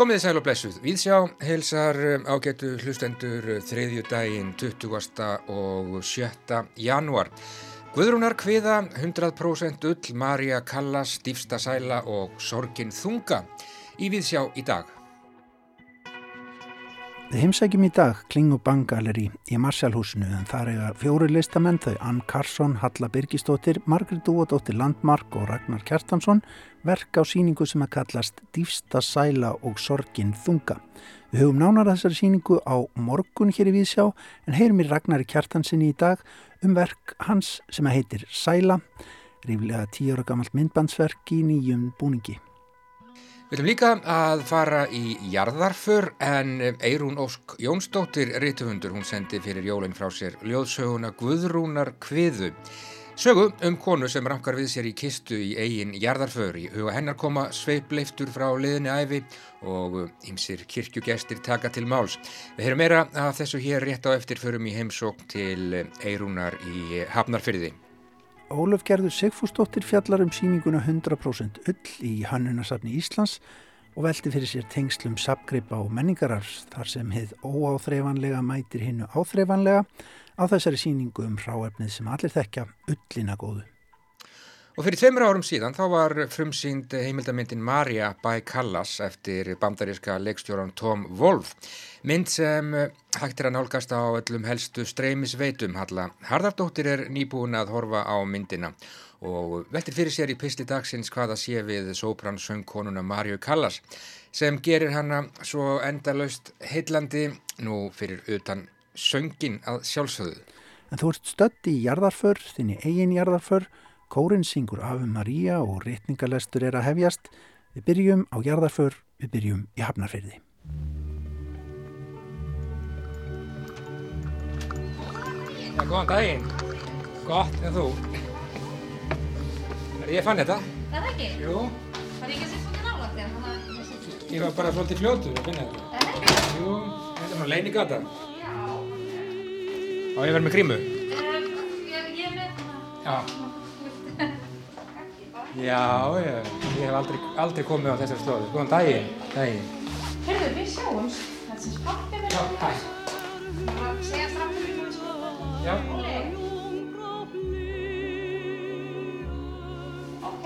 Komið þið sæl og blessuð. Víðsjá heilsar um, ágættu hlustendur uh, þriðju daginn 20. og 7. januar. Guðrúnar kviða, 100% ull, Marja Kallas, Stífsta Sæla og Sorgin Þunga í Víðsjá í dag. Við heimsækjum í dag Kling og Bang Gallery í Marsjálhúsinu en þar eiga fjóri listamenn þau Ann Karsson, Halla Birgisdóttir, Margrit Dúadóttir Landmark og Ragnar Kjartansson verk á síningu sem að kallast Dýfsta sæla og sorgin þunga. Við höfum nánar þessari síningu á morgun hér í Víðsjá en heyrum í Ragnar Kjartansinni í dag um verk hans sem að heitir Sæla, ríflega tíu ára gammalt myndbandsverk í nýjum búningi. Við ætlum líka að fara í jarðarför en Eirún Ósk Jónsdóttir Rítufundur, hún sendi fyrir jólinn frá sér ljóðsöguna Guðrúnar Kviðu. Sögu um konu sem rankar við sér í kistu í eigin jarðarför í huga hennar koma sveipleiftur frá liðinni æfi og ymsir kirkjugestir taka til máls. Við heyrum meira af þessu hér rétt á eftir förum í heimsók til Eirúnar í Hafnarfyrði. Ólaf Gerður Sigfúsdóttir fjallar um síninguna 100% ull í Hannunarsafni Íslands og velti fyrir sér tengslum sapgripa og menningarars þar sem heið óáþreifanlega mætir hinnu áþreifanlega á þessari síningu um ráefnið sem allir þekkja ullina góðu. Og fyrir tveimur árum síðan þá var frumsýnd heimildamindin Marja by Callas eftir bandaríska leikstjóran Tom Wolf. Mynd sem hægt er að nálgast á öllum helstu streymisveitum. Halla Harðardóttir er nýbúin að horfa á myndina og veltir fyrir sér í pisli dagsins hvaða sé við sópransöngkonuna Marju Callas sem gerir hana svo endalaust heillandi nú fyrir utan söngin að sjálfsögðu. En þú ert stödd í jarðarför, þinni eigin jarðarför Kórin syngur Ave Maria og rétningalestur er að hefjast. Við byrjum á jarðarför, við byrjum í Hafnarfyrði. Já, góðan daginn. Gott, en þú? Ég fann þetta. Það er ekki? Jú. Var ég ekki að setja svona nála þér? Þannig að ég setja... Ég var bara svolítið fljótur að finna þetta. Það er ekki? Jú, þetta er svona leinigata. Já. Og ég verð með grímu. Um, ég, er með það. Já. Já, ég, ég hef aldrei, aldrei komið á þessar slóðu. Góðan daginn. Daginn. Herðu, við sjáumst. Þetta er pappi með Já. Það komið sko. Já. Ok.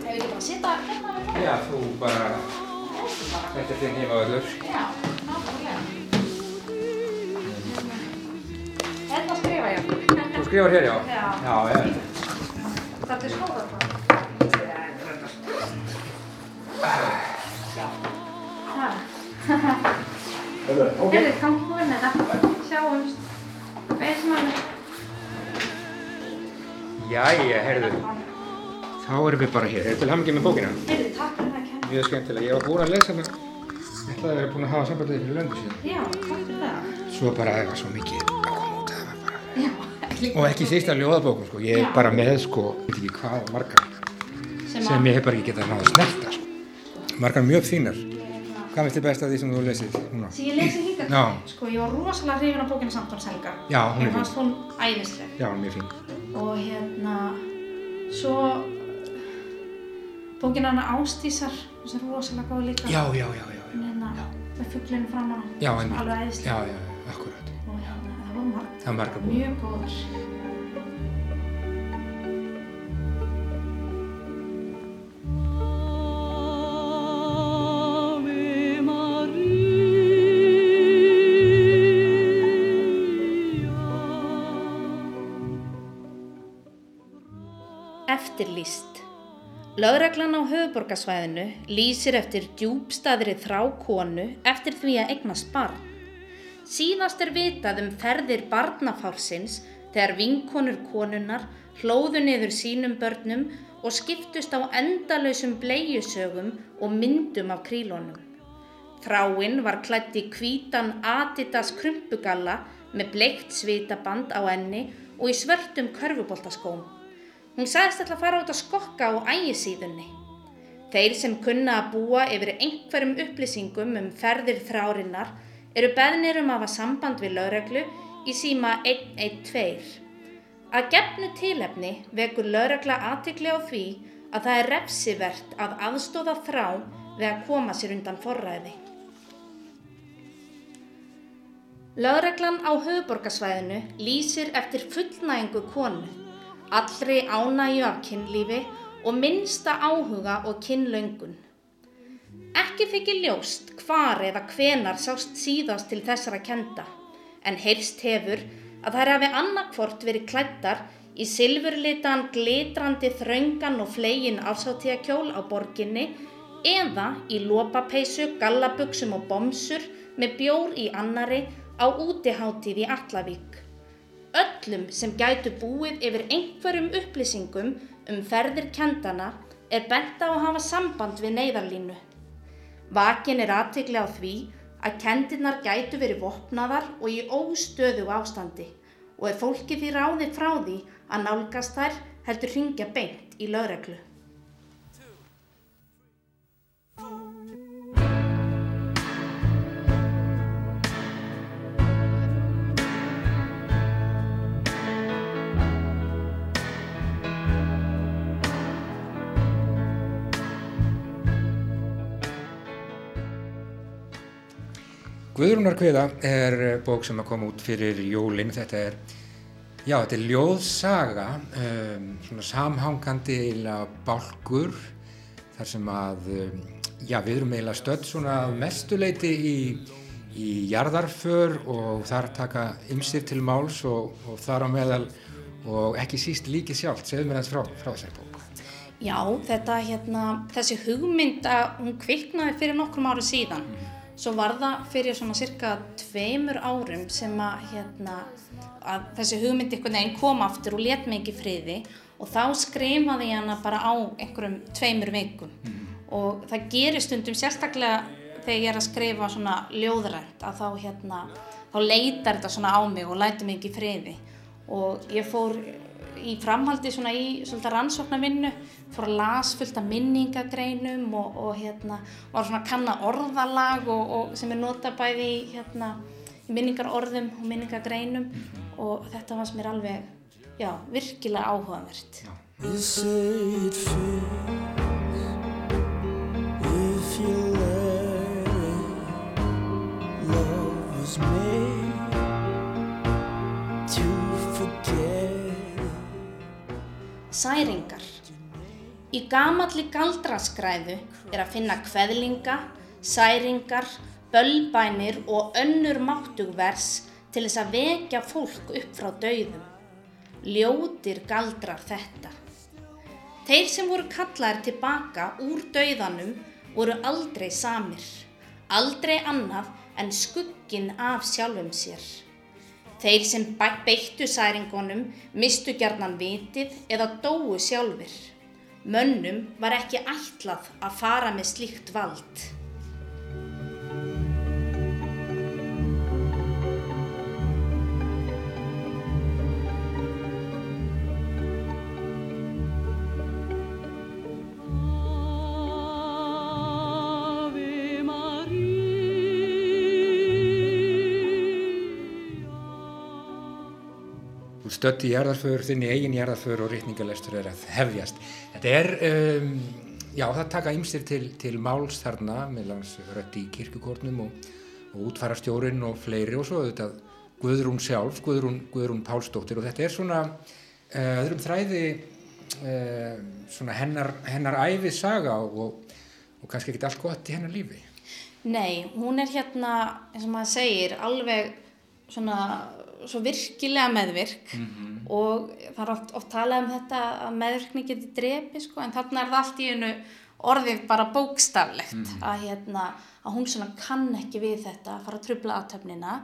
Ef við ekki bara sita hérna við fólk? Já, þú bara, Það þetta er þinn heimavöllur. Já, náttúrulega. Hérna skrifa ég. Þú skrifar hér, já? Já. Já, já. Það er skóðar Herðu, kom hún þetta. Sjáumst. Veist maður. Jæja, heyrðu. Þá erum við bara hér. Er til hamngi með bókina? Herðu, takk fyrir það, Ken. Mjög skemmtilega. Ég var búin að lesa hana. Ég ætlaði að vera búin að hafa sambandið fyrir löngu síðan. Já, takk fyrir það. Svo bara það var svo mikið að koma út af það bara. Já, ekki. Og ekki síst að ljóðabókum, sko. Ég er Já. bara með, sko, veit ekki hvað margar Sem sem ég hef bara ekki getað náða að snerta, sko. Margar mjög fínar. Hvað finnst þið best af því sem þú lesið? Sem ég lesi hingað. Já. Sko, ég var rosalega hrifin af bókina Samtons Helga. Já, hún er fín. fannst hún æðisleg. Já, mjög fín. Og hérna, svo bókina hana Ástísar, þessi er rosalega góð líka. Já, já, já, já. Hún hérna, með fugglinu fram á hana. Já, einmitt. Alveg æðisleg. Já, já, akkurat. Og hérna, það voru marg, Það er margar búin. mjög góðar. Lögreglan á höfuborgarsvæðinu lýsir eftir djúbstaðri þrá konu eftir því að eignast barn. Síðast er vitað um ferðir barnafársins þegar vinkonur konunnar hlóðu niður sínum börnum og skiptust á endalausum bleiusögum og myndum af krílónum. Þráinn var klætt í hvítan Adidas krumpugalla með bleikt svitaband á enni og í svörtum körfuboltaskóm. Hún sagðist ætla að fara út að skokka á ægisíðunni. Þeir sem kunna að búa yfir einhverjum upplýsingum um ferðir þrárinnar eru beðnir um að hafa samband við lögreglu í síma 112. Að gefnu tilefni vekur lögregla aðtikli á því að það er refsivert að aðstóða þrá við að koma sér undan forræði. Lögreglan á höfuborgarsvæðinu lýsir eftir fullnægingu konu, allri ánægju af kynlífi og minnsta áhuga og kynlaungun. Ekki þykir ljóst hvar eða hvenar sást síðast til þessara kenda, en heyrst hefur að þær hafi annarkvort verið klættar í silfurlitan, glitrandi, þraungan og flegin afsáttíðakjól á borginni eða í lópapeisu, gallabugsum og bomsur með bjór í annari á útiháttíð í Allavík. Öllum sem gætu búið yfir einhverjum upplýsingum um ferðir kendana er bent á að hafa samband við neyðarlínu. Vakin er aðtikli á því að kendinnar gætu verið vopnaðar og í óstöðu ástandi og er fólki því ráði frá því að nálgast þær heldur ringja beint í lögreglu. Guðrúnar kviða er bók sem að koma út fyrir jólinn. Þetta er, já, þetta er ljóðsaga, um, svona samhangandi eiginlega bálkur þar sem að, um, já, við erum eiginlega stödd svona mestuleiti í, í jarðarför og þar taka ymsir til máls og, og þar á meðal og ekki síst líki sjálft. Segðu mér aðeins frá, frá þessari bók. Já, þetta, hérna, þessi hugmynd að hún kviknaði fyrir nokkrum ári síðan. Svo var það fyrir svona cirka tveimur árum sem að, hérna, að þessi hugmynd einhvern veginn kom aftur og let ekki friði og þá skrifaði ég hana bara á einhverjum tveimur vikum. Og það gerir stundum sérstaklega þegar ég er að skrifa svona ljóðrænt að þá, hérna, þá leitar þetta svona á mig og lætur mig ekki friði. Og ég fór í framhaldi svona í svolítið rannsóknarvinnu fór að las fullt af minningagreinum og, og hérna var svona að kanna orðalag og, og sem er nota bæði í hérna í minningarorðum og minningagreinum og þetta fannst mér alveg já, virkilega áhugavert. Særingar Í gamalli galdraskræðu er að finna kveðlinga, særingar, bölbænir og önnur máttugvers til þess að vekja fólk upp frá dauðum. Ljótir galdrar þetta. Þeir sem voru kallaðir tilbaka úr dauðanum voru aldrei samir, aldrei annað en skugginn af sjálfum sér. Þeir sem beittu særingunum mistu gjarnan vitið eða dóu sjálfur. Mönnum var ekki ætlað að fara með slíkt vald. Stödd í jarðarför, þinn í eigin jarðarför og rítningalestur er að hefjast. Þetta er, um, já það taka ymsir til, til máls þarna meðlans rötti í kirkukórnum og, og útfarastjórin og fleiri og svo auðvitað Guðrún sjálf, Guðrún, Guðrún Pálsdóttir og þetta er svona uh, öðrum þræði uh, svona hennar, hennar æfi saga og, og kannski ekki allt gott í hennar lífi. Nei, hún er hérna, eins og maður segir, alveg svona svo virkilega meðvirk og það er oft, oft talað um þetta að meðvirkni geti drepi sko, en þarna er það allt í einu orðið bara bókstaflegt að, hérna, að hún svona kann ekki við þetta að fara að trubla aðtöfnina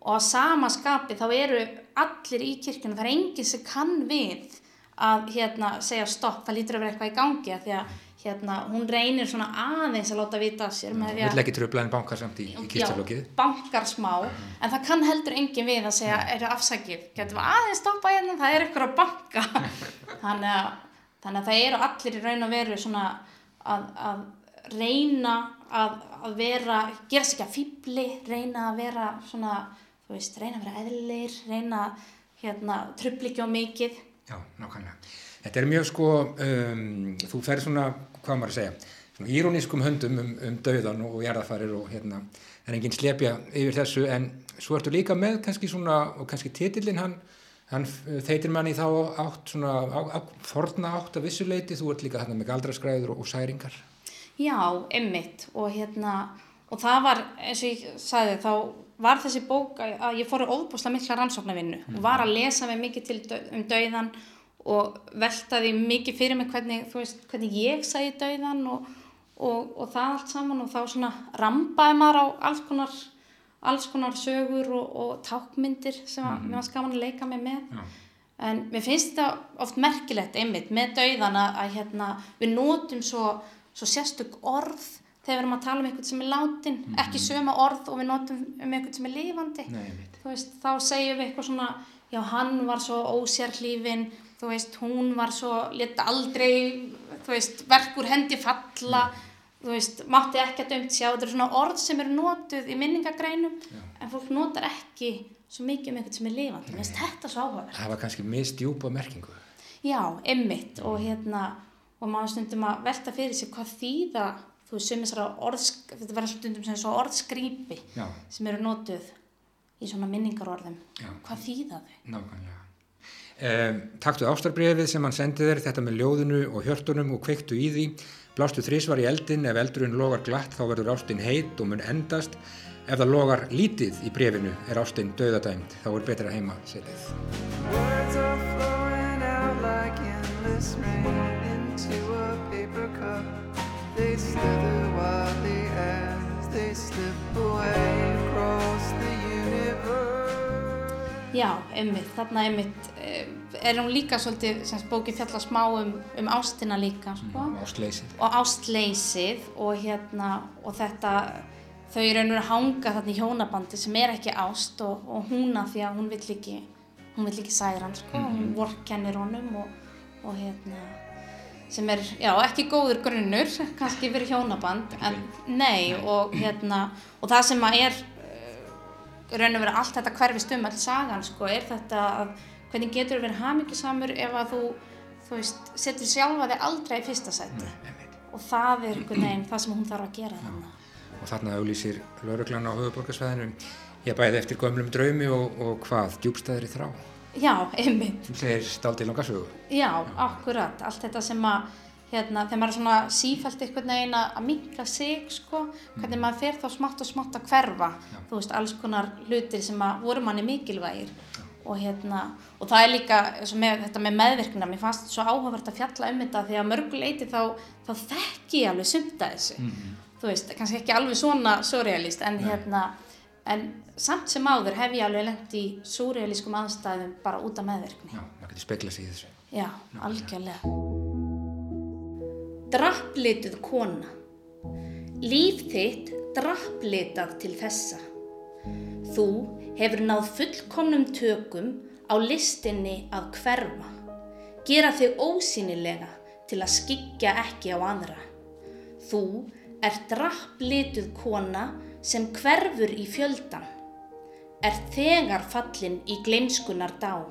og að sama skapi þá eru allir í kirkjunum, það er enginn sem kann við að hérna, segja stopp, það lítur að vera eitthvað í gangi af því að hérna, hún reynir svona aðeins að láta vita af sér með því að Vill ekki tröfla en bankar samt í, í kistarlokið. Já, bankar smá, en það kann heldur engin við að segja, er það afsakið, getum við aðeins stoppa hérna, það er ykkur að banka. þannig, að, þannig að það eru allir í raun og veru svona að, að reyna að, að vera, gera sig ekki að fýbli, reyna að vera svona, þú veist, reyna að vera eðlir, reyna að hérna, trubli ekki á mikið. Já, nákvæmlega. Þetta er mjög sko, um, þú fer svona, hvað maður að segja, svona írónískum höndum um, um dauðan og jarðafarir og hérna, en enginn slepja yfir þessu, en svo ertu líka með kannski svona, og kannski titillin hann, hann þeitir manni þá átt svona, á, á, forna átt af vissuleiti, þú ert líka þarna með galdraskræður og, og særingar. Já, ymmit og hérna, og það var, eins og ég sagði, þá var þessi bók að, ég fór óbúsla mikla rannsóknarvinnu og var að lesa mig mikið til um dauðan og veltaði mikið fyrir mig hvernig, veist, hvernig ég sæði dauðan og, og, og það allt saman og þá svona rambaði maður á alls konar, alls konar sögur og, og tákmyndir sem að, mér var skaman að leika mig með. Já. En mér finnst þetta oft merkilegt einmitt með dauðan að, að hérna, við notum svo, svo sérstök orð þegar við erum að tala um einhvern sem er látin, ekki söma orð og við notum um einhvern sem er lifandi. Nei, veist, þá segjum við eitthvað svona, já hann var svo ósérhlífin, þú veist, hún var svo, leta aldrei, veist, verkur hendi falla, þú veist, mátti ekki að dömt sjá, þetta eru svona orð sem eru notuð í minningagreinum, en fólk notar ekki svo mikið um einhvern sem er lifandi. Finnst þetta svo áhugaverð. Það var kannski mistjúpa merkingu. Já, ymmit og hérna og maður stundum að velta fyrir sig hvað þýða þú veist sem þessara orð þetta verður stundum sem svo orðskrýpi sem eru notuð í svona minningarorðum Já. hvað þýða þau? Nákvæmlega. Um, taktu ástarbrefið sem hann sendi þér, þetta með ljóðinu og hjörtunum og kveiktu í því. Blástu þrísvar í eldin, ef eldurinn logar glatt þá verður ástin heit og mun endast. Ef það logar lítið í brefinu er ástin döðadæmt, þá er betra heima setið. Words are flowing out like endless rain into a paper cup. They slither wildly as they slip away across the universe. Já, ymmit, þarna ymmit er hún líka svolítið sem sagt, bókin fjalla smá um, um ástina líka sko. Ástleysið. og ástleysið og hérna og þetta þau eru einhverju að hanga þarna í hjónabandi sem er ekki ást og, og húna því að hún vill ekki hún vill ekki særa hann sko, hún vorkennir honum og, og hérna sem er, já, ekki góður grunnur kannski fyrir hjónaband en nei og hérna og það sem að er uh, raun og vera allt þetta hverfist um all sagan sko, er þetta að hvernig getur verið hamingjusamur ef að þú þú veist, setur sjálfa þig aldrei í fyrsta sæti? Og það er einhvern veginn það sem hún þarf að gera þannig Og þarna auglýsir lauruglan á höfuborgarsvæðinu. Ég bæði eftir gömlum draumi og, og hvað, djúbstæðri þrá. Já, einmitt. Þú segir stáldi langa sögu. Já, akkurat, allt þetta sem að hérna, þegar maður er svona sífælt einhvern veginn að minka sig, sko hvernig maður fer þá smátt og smátt að hverfa. Þú veist, alls konar hlutir sem að voru manni mikilvægir. Og hérna, og það er líka með, þetta með meðvirkna, mér fannst svo áhugavert að fjalla um þetta því að mörguleiti þá, þá þekki ég alveg sumt að þessu. Þú veist, kannski ekki alveg svona surrealist, en hérna en samt sem áður hef ég alveg lengt í surrealískum aðstæðum bara út af meðvirkni Já, maður getur speklað sig í þessu. Já, algjörlega. Drapplituð kona. Líf þitt drapplitað til þessa. Þú hefur náð fullkomnum tökum á listinni að hverfa. Gera þig ósýnilega til að skikja ekki á aðra. Þú ert drapplituð kona sem hverfur í fjöldan. Ert þegar fallin í gleimskunar dá,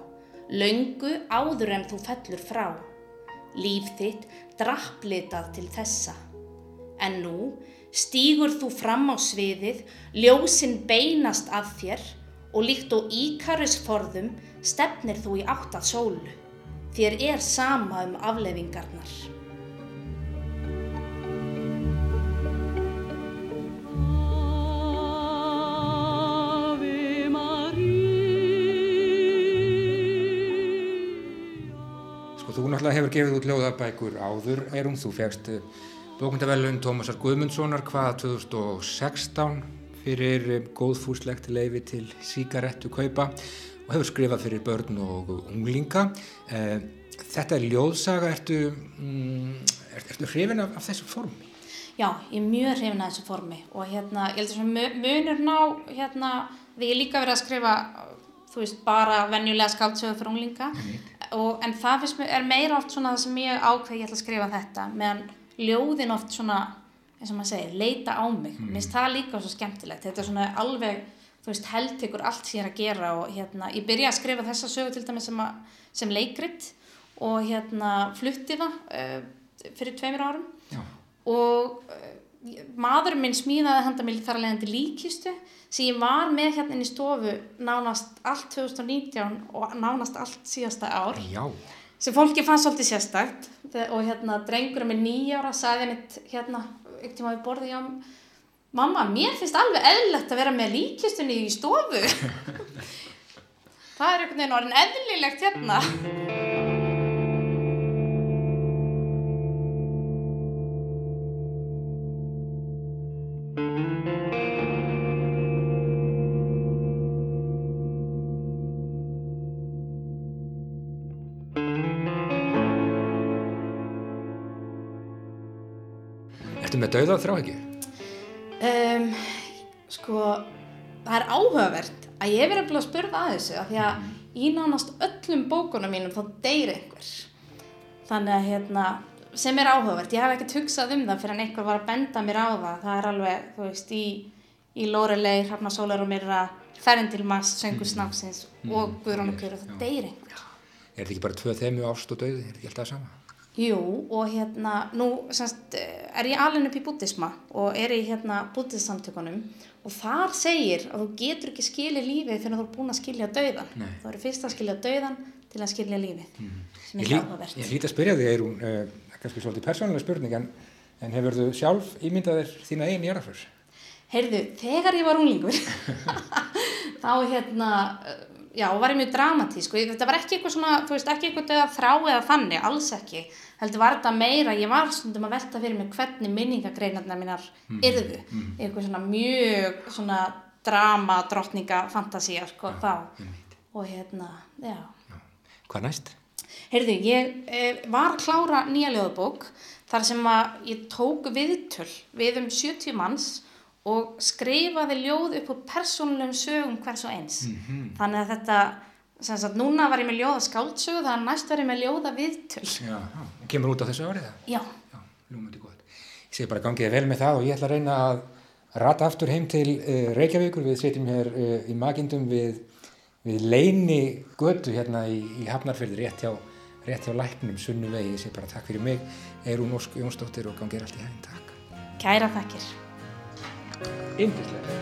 löngu áður en þú fellur frá. Líf þitt drapplitað til þessa. En nú stígur þú fram á sviðið, ljósin beinast að þér og líkt og íkarus forðum stefnir þú í átt að sólu. Þér er sama um afleifingarnar. Náttúrulega hefur gefið út ljóðabækur áður, Eirún, þú fegst bókundavellun Tómasar Guðmundssonar hvaða 2016 fyrir eh, góðfúslegt leifi til síkarettu kaupa og hefur skrifað fyrir börn og unglinga. Eh, Þetta er ljóðsaga, ertu, mm, ertu, hrifin af, af þessu formi? Já, ég er mjög hrifin að þessu formi og hérna, ég held að svona mu- munurinn á, hérna, því ég líka verið að skrifa, þú veist, bara venjulega skáldsögur fyrir unglinga, og, en það finnst mér, er meira oft svona það sem ég ákveð ég ætla að skrifa þetta, meðan ljóðin oft svona, eins og maður segir, leita á mig, mér finnst það líka svo skemmtilegt, þetta er svona alveg, þú veist, held ykkur allt sem ég er að gera og hérna, ég byrja að skrifa þessa sögu til dæmis sem, sem leikrit og hérna flutti það uh, fyrir tveimur árum. Já. og uh, maðurinn minn smíðaði handa mér þar að leiðandi líkistu sem ég var með hérna inn í stofu nánast allt 2019 og nánast allt síðasta ár. Já, sem fólki fannst svolítið sérstakt. Og hérna drengurinn með nýjára sagði mitt hérna, ekkert tíma við borðið já, mamma, mér finnst alveg eðlilegt að vera með líkistunni í stofu. Það er einhvern veginn orðin eðlilegt hérna með dauða þrá ekki? um, sko það er áhugavert að ég verið að spurða að þessu af því að í nánast öllum bókunum mínum þá deyr einhver þannig að hérna sem er áhugavert, ég hef ekkert hugsað um það fyrir en einhver var að benda mér á það það er alveg, þú veist, í, í Lórelei, Hrafna Sólar og Mirra Mass, Söngur Snagsins og Guðrún og Kjör og það deyr einhver Er þetta ekki bara tvö þemu ást og dauði? Er þetta ekki alltaf sama? Jú, og hérna, nú semst, er ég alveg upp í búddisma og er í hérna búddissamtökunum og þar segir að þú getur ekki skilja lífið að þú er búin að skilja dauðan. Nei. Þú eru fyrst að skilja dauðan til að skilja lífið, sem Ég, er lí, áhugavert. ég hlýt að spyrja þig, er hún, uh, kannski svolítið persónulega spurning, en, en hefur þú sjálf ímyndaðir þína einn jarðaför? Heyrðu, þegar ég var unglingur, þá hérna, já, var ég mjög dramatísk og þetta var ekki eitthvað svona, þú veist, ekki eitthvað dauða þrá eða þannig, alls ekki. Heldur var þetta meira, ég var stundum að velta fyrir mig hvernig minningagreinarna mínar yrðu. Eitthvað svona mjög svona drama, drottninga, fantasía, sko, þá. Og hérna, já. Hvað næst? Heyrðu, ég eh, var klára nýja ljóðabók þar sem að ég tók viðtöl við um 70 manns og skrifaði ljóð upp úr persónulegum sögum hvers og eins. Þannig að þetta, sagt, núna var ég með ljóða skáldsögu, þannig að næst var ég með ljóða viðtöl. Já. Kemur út á þessu árið það? Já, Já. Ég segi bara gangið þér vel með það og ég ætla að reyna að rata aftur heim til uh, Reykjavíkur. Við setjum hér uh, í magindum við, við leini götu hérna í, í Hafnarfjörði rétt hjá, rétt hjá læknum sunnu vegi. Ég segi bara takk fyrir mig, Eirún Ósk Jónsdóttir og gangið allt í. Takk. kæra þakkir. Yndislega.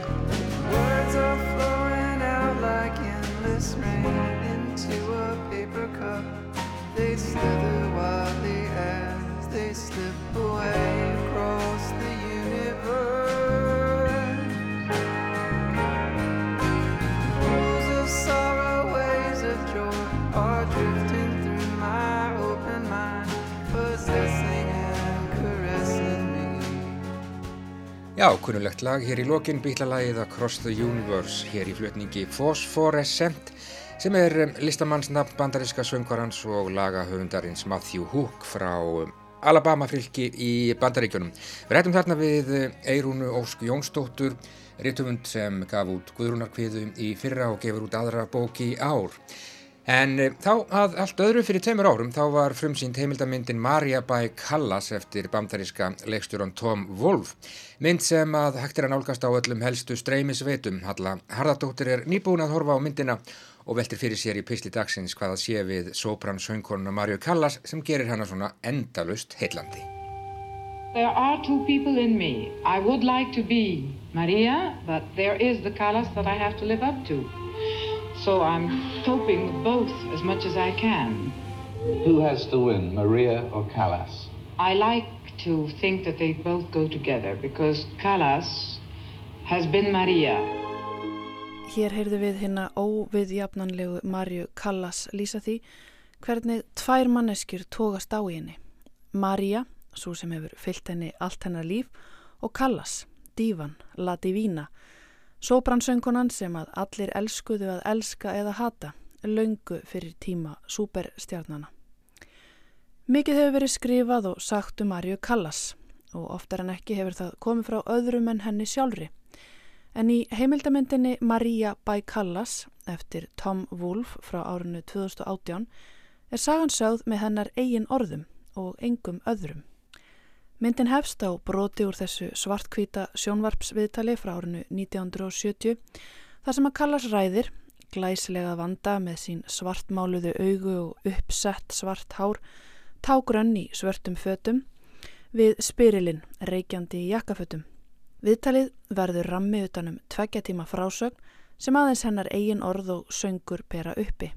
Words are flowing out like endless rain into a paper cup. They slither wildly as they slip away Já, kunnulegt lag hér í lokin bílalagið Across the Universe hér í flutningi Phosphorescent sem er listamannsnafn bandaríska söngvarans og lagahöfundarins Matthew Hook frá Alabama fylki í bandaríkjunum. Við rættum þarna við Eirúnu Ósk Jónsdóttur, rítumund sem gaf út Guðrúnarkviðu í fyrra og gefur út aðra bók í ár. En eh, þá að allt öðru fyrir tveimur árum þá var frumsýnd heimildamyndin Maria by Callas eftir bandaríska leikstjóran Tom Wolfe. Mynd sem að hægt er að nálgast á öllum helstu streymisveitum. Halla Harðardóttir er nýbúin að horfa á myndina og veltir fyrir sér í pisli dagsins hvað að sé við sopran söngkonuna Mario Callas sem gerir hana svona endalust heillandi. There are two people in me. I would like to be Maria, but there is the Callas that I have to live up to. So I'm coping with both as much as I can. Who has to win, Maria or Callas? I like to think that they both go together because Callas has been Maria. Hér heyrðu við hérna óviðjafnanlegu Marju Callas lýsa því hvernig tvær manneskjur tógast á í henni. Marja, svo sem hefur fyllt henni allt hennar líf, og Callas, dívan, la divína, sóbransöngunan sem að allir elskuðu að elska eða hata, löngu fyrir tíma superstjarnana. Mikið hefur verið skrifað og sagt um Marju Callas og oftar en ekki hefur það komið frá öðrum en henni sjálfri. En í heimildamindinni Maria by Callas eftir Tom Wolfe frá árinu 2018 er sagan sögð með hennar eigin orðum og engum öðrum. Myndin hefst á broti úr þessu svartkvíta sjónvarpsviðtali frá árinu 1970 Það sem að Kallas ræðir, glæslega vanda með sín svartmáluðu augu og uppsett svart hár, tágrönn í svörtum fötum, við spyrilinn reykjandi í jakkafötum. Viðtalið verður rammi utanum tveggja tíma frásögn sem aðeins hennar eigin orð og söngur pera uppi.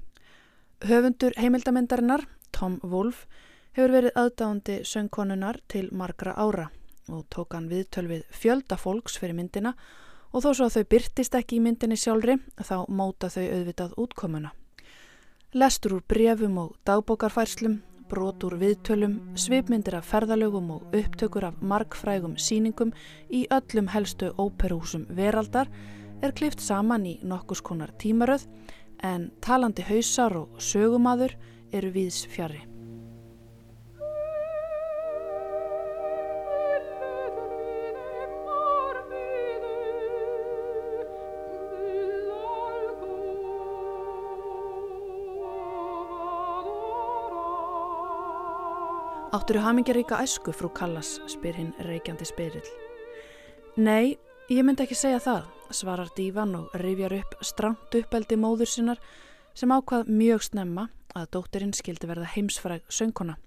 Höfundur heimildamendarinnar, Tom Wolf, hefur verið aðdáðandi söngkonunar til margra ára og tók hann viðtöl við fjölda fólks fyrir myndina og þó svo að þau byrtist ekki í myndinni sjálfri þá móta þau auðvitað útkomuna. Lestur úr brefum og dagbókarfærslum, brot úr viðtölum, svipmyndir af ferðalögum og upptökur af markfrægum síningum í öllum helstu óperúsum veraldar er klift saman í nokkus konar tímaröð en talandi hausar og sögumadur eru viðs fjari. Áttur þú hamingjaríka æsku, frú Kallas, spyr hinn reykjandi spyrill. Nei, ég myndi ekki segja það, svarar dívan og rifjar upp stramt uppeldi móður sinnar sem ákvað mjög snemma að dóttirinn skildi verða heimsfræg söngkona.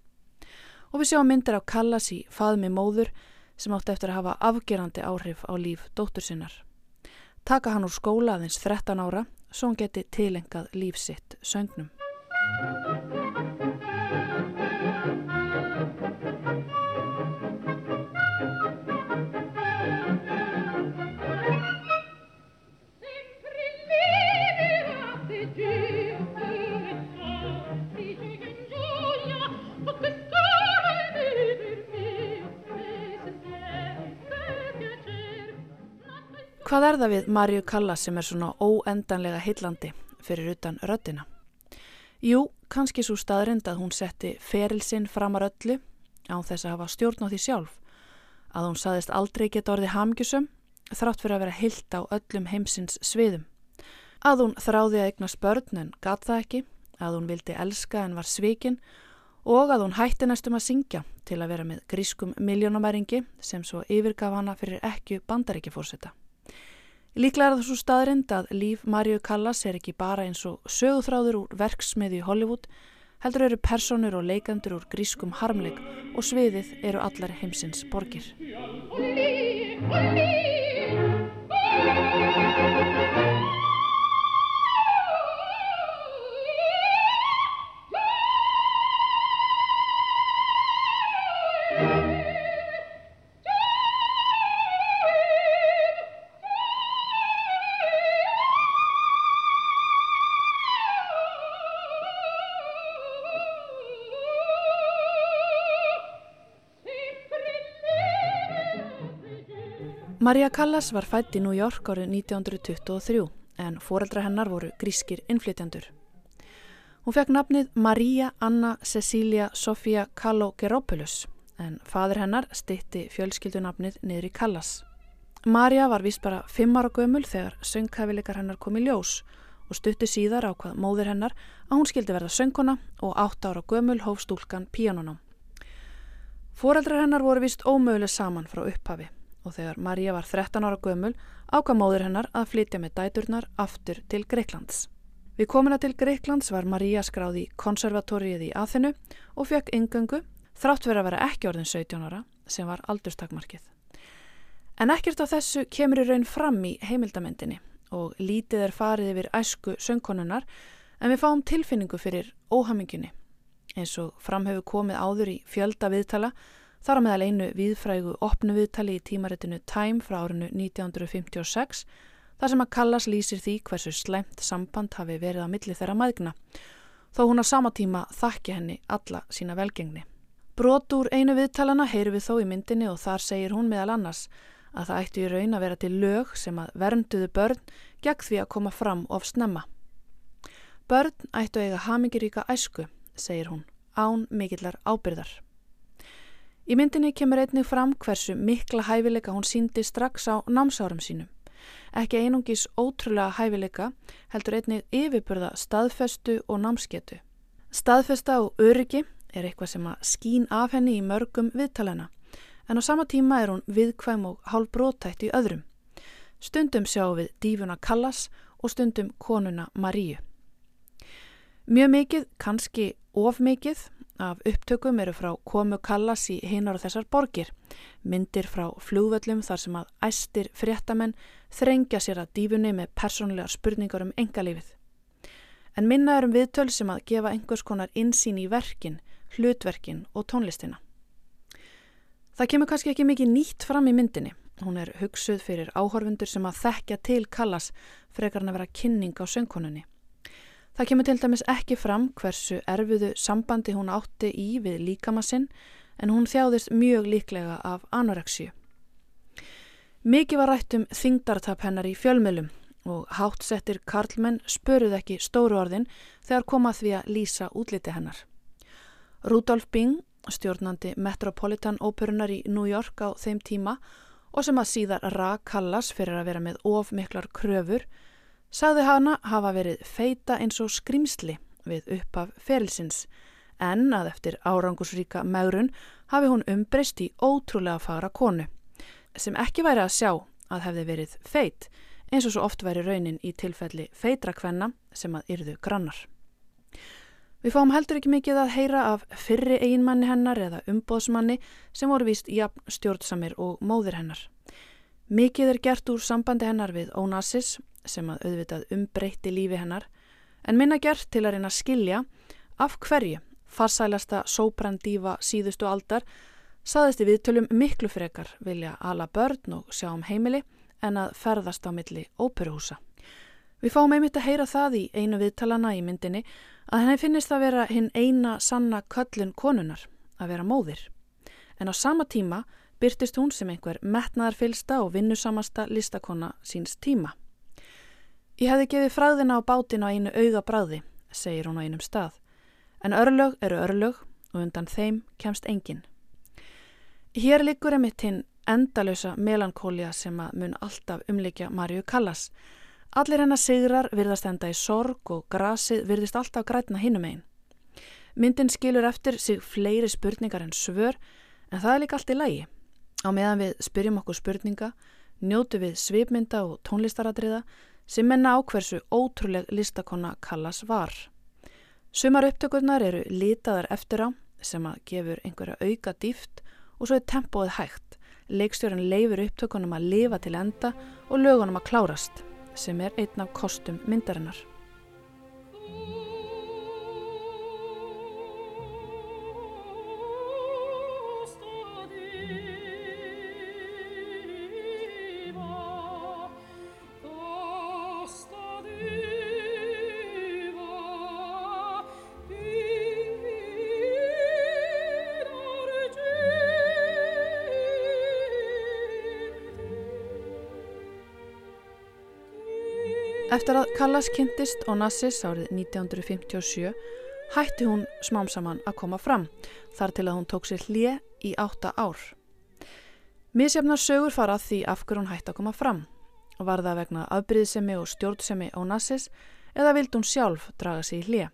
Og við sjáum myndir á Kallas í faðmi móður sem átti eftir að hafa afgerandi áhrif á líf dóttur sinnar. Taka hann úr skóla aðeins 13 ára svo hann geti tilengað lífsitt söngnum. Hvað er það við Marju Kallas sem er svona óendanlega heillandi fyrir utan röddina? Jú, kannski svo staðrind að hún setti ferilsinn framar öllu án þess að hafa stjórn á því sjálf, að hún saðist aldrei geta orði hamgjusum þrátt fyrir að vera heilt á öllum heimsins sviðum. Að hún þráði að eignast börn en gat það ekki, að hún vildi elska en var svikin og að hún hætti næstum að syngja til að vera með grískum miljónamæringi sem svo yfirgaf hana fyrir ekki bandaríkifórseta. Líklega er það svo staðrind að líf Marju Callas er ekki bara eins og söguþráður úr verksmiði í Hollywood, heldur eru personur og leikandur úr grískum harmleik og sviðið eru allar heimsins borgir. Maria Callas var fætt í New York árið 1923 en foreldra hennar voru grískir innflytjandur. Hún fekk nafnið Maria Anna Cecilia Sofia Kallogeropoulos en fadur hennar stitti fjölskyldunafnið niður í Callas. Maria var vist bara fimm ára gömul þegar söngkæfileikar hennar kom í ljós og stutti síðar á hvað móður hennar að hún skildi verða söngkona og átt ára gömul hóf stúlkan píanonám. Foreldrar hennar voru vist ómöguleg saman frá upphafi og þegar Maria var 13 ára gömul ákvað móður hennar að flytja með dæturnar aftur til Greiklands. Við komina til Greiklands var Maria skráð í konservatorið í Aþenu og fekk yngöngu þrátt verið að vera ekki orðin 17 ára sem var aldurstakmarkið. En ekkert á þessu kemur í raun fram í heimildamendinni og lítið er farið yfir æsku söngkonunnar en við fáum tilfinningu fyrir óhamingunni. Eins og fram hefur komið áður í fjölda viðtala Þar á meðal einu viðfrægu opnu viðtali í tímaritinu Time frá árinu 1956 þar sem að Callas lýsir því hversu sleimt samband hafi verið á milli þeirra maðgna þó hún á sama tíma þakki henni alla sína velgengni. Brot úr einu viðtalana heyru við þó í myndinni og þar segir hún meðal annars að það ættu í raun að vera til lög sem að vernduðu börn gegn því að koma fram of snemma. Börn ættu eiga hamingiríka æsku, segir hún, án mikillar ábyrðar. Í myndinni kemur einnig fram hversu mikla hæfileika hún síndi strax á námsárum sínum. Ekki einungis ótrúlega hæfileika heldur einnig yfirbörða staðfestu og námsketu. Staðfesta og öryggi er eitthvað sem að skín af henni í mörgum viðtalena en á sama tíma er hún viðkvæm og hálf brótætt í öðrum. Stundum sjáum við dífuna Kallas og stundum konuna Maríu. Mjög mikið, kannski of mikið, af upptökum eru frá komu Kallas í hinar og þessar borgir, myndir frá flugvöllum þar sem að æstir fréttamenn þrengja sér að dífunni með persónulegar spurningar um engalífið. En minna er um viðtöl sem að gefa einhvers konar insýn í verkin, hlutverkin og tónlistina. Það kemur kannski ekki mikið nýtt fram í myndinni. Hún er hugsuð fyrir áhorfundur sem að þekkja til Kallas frekar en að vera kynning á söngkonunni. Það kemur til dæmis ekki fram hversu erfiðu sambandi hún átti í við líkamassinn en hún þjáðist mjög líklega af anoreksju. Mikið var rætt um þingdartap hennar í fjölmjölum og hátsettir Karlmenn spöruð ekki stóru orðin þegar komað því að lýsa útliti hennar. Rudolf Bing, stjórnandi Metropolitan Óperunar í New York á þeim tíma og sem að síðar rak Kallas fyrir að vera með of miklar kröfur, sagði hana hafa verið feita eins og skrimsli við uppaf ferilsins en að eftir árangusríka megrun hafi hún umbreyst í ótrúlega fara konu sem ekki væri að sjá að hefði verið feit eins og svo oft væri raunin í tilfelli feitra kvenna sem að yrðu grannar. Við fáum heldur ekki mikið að heyra af fyrri eiginmanni hennar eða umbóðsmanni sem voru víst jafn stjórnsamir og móðir hennar. Mikið er gert úr sambandi hennar við Onassis sem að auðvitað umbreytti lífi hennar en minna gert til að reyna að skilja af hverju farsælasta sóprandífa síðustu aldar saðist í viðtölum miklu frekar vilja ala börn og sjá um heimili en að ferðast á milli óperuhúsa. Við fáum einmitt að heyra það í einu viðtalana í myndinni að henni finnist að vera hinn eina sanna köllun konunar, að vera móðir. En á sama tíma byrtist hún sem einhver metnaðarfylsta og vinnusamasta listakonna síns tíma. Ég hefði gefið fræðina á bátinu á einu auga bræði, segir hún á einum stað. En örlög eru örlög og undan þeim kemst engin. Hér liggur emitt hinn endalösa melankólia sem að mun alltaf umleikja Marju Callas. Allir hennar sigrar virðast enda í sorg og grasið virðist alltaf grætna hinnum einn. Myndin skilur eftir sig fleiri spurningar en svör en það er líka allt í lægi. Á meðan við spyrjum okkur spurninga, njótu við svipmynda og tónlistaradriða sem menna á hversu ótrúleg listakonna Kallas var. Sumar upptökurnar eru litaðar eftir á sem að gefur einhverja auka dýft og svo er tempóið hægt. Leikstjóran leifur upptökunum að lifa til enda og lögunum að klárast sem er einn af kostum myndarinnar. Eftir að Callas kynntist Onassis árið 1957 hætti hún smám saman að koma fram þar til að hún tók sér hlje í átta ár. Mísjafnar sögur fara því af hverju hún hætti að koma fram og var það vegna afbríðsemi og stjórnsemi Onassis eða vild hún sjálf draga í hlje.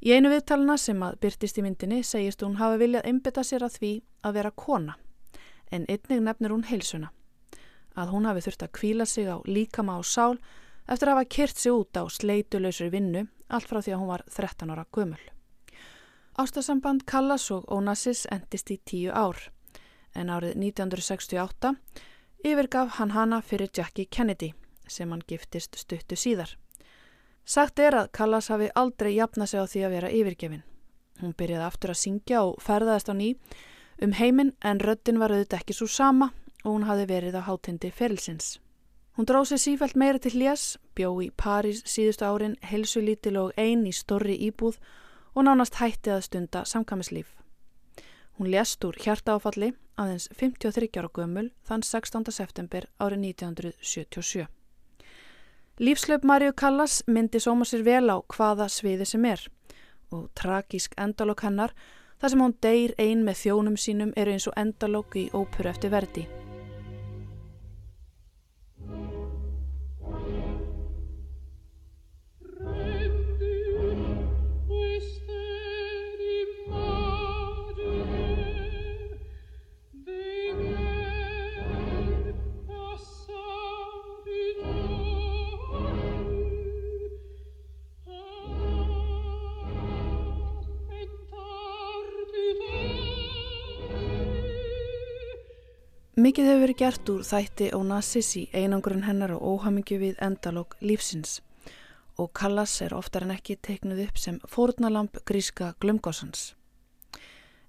Í einu viðtalina sem að byrtist í myndinni segist hún hafa viljað einbita sér að því að vera kona en einnig nefnir hún heilsuna að hún hafi þurft að kvíla sig á líkama á sál eftir að hafa kyrt sig út á sleitulöysri vinnu allt frá því að hún var 13 ára gömul. Ástasamband Callas og Onassis endist í tíu ár en árið 1968 yfirgaf hann hana fyrir Jackie Kennedy sem hann giftist stuttu síðar. Sagt er að Callas hafi aldrei jafna sig á því að vera yfirgefin. Hún byrjaði aftur að syngja og ferðaðist á ný um heiminn en röddin var auðvitað ekki svo sama og hún hafi verið á hátindi ferilsins. Hún dróð sér sífælt meira til hljás, bjó í París síðustu árin, helsulítil og ein í storri íbúð og nánast hætti að stunda samkamislíf. Hún lést úr hjartaáfalli aðeins 53 ára gömul þann 16. september árið 1977. Lífslaup Marju Callas myndi sóma sér vel á hvaða sviði sem er og tragísk endalokk hennar þar sem hún deyr ein með þjónum sínum eru eins og endalokk í óperu eftir verdi. Mikið hefur verið gert úr þætti Onassis í einangurinn hennar og óhamingju við endalók lífsins og Callas er oftar en ekki teiknuð upp sem fórnalamp gríska glumgósans.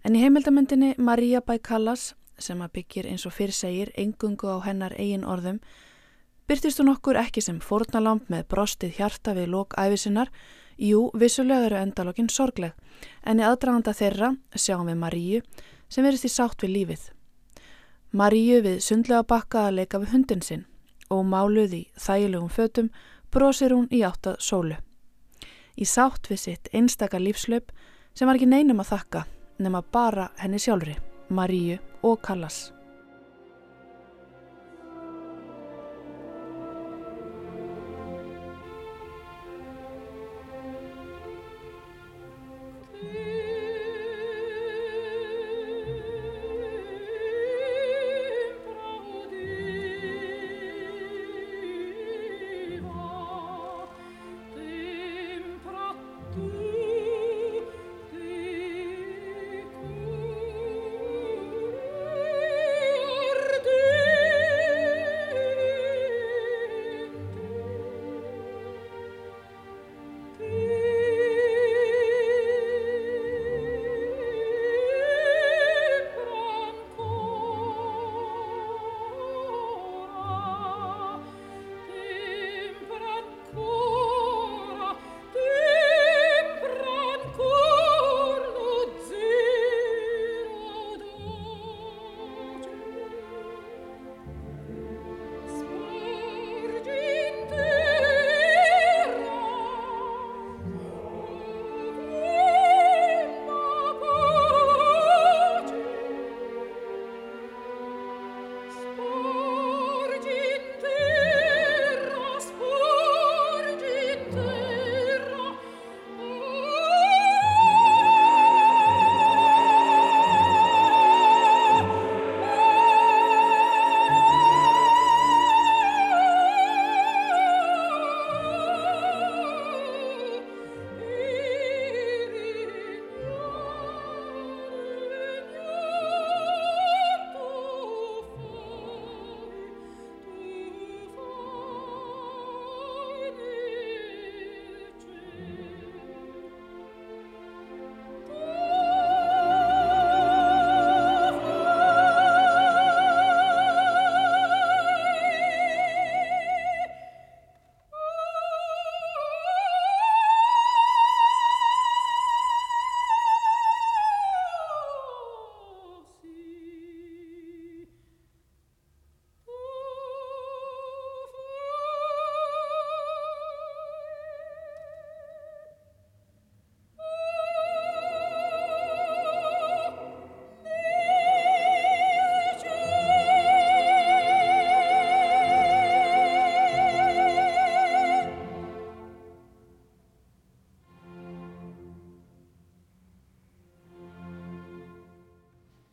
En í heimildamöndinni Maria by Callas, sem að byggir eins og fyrir segir engungu á hennar eigin orðum, byrtist hún okkur ekki sem fórnalamp með brostið hjarta við lók æfisinnar, jú, vissulega eru endalókin sorgleg, en í aðdraganda þeirra sjáum við Maríu sem verist í sátt við lífið. Maríu við sundlega bakka að leika við hundin sinn og máluð í þægilegum fötum brosir hún í áttað sólu. Í sátt við sitt einstaka lífslaup sem var ekki neinum að þakka nema bara henni sjálfri, Maríu og Kallas.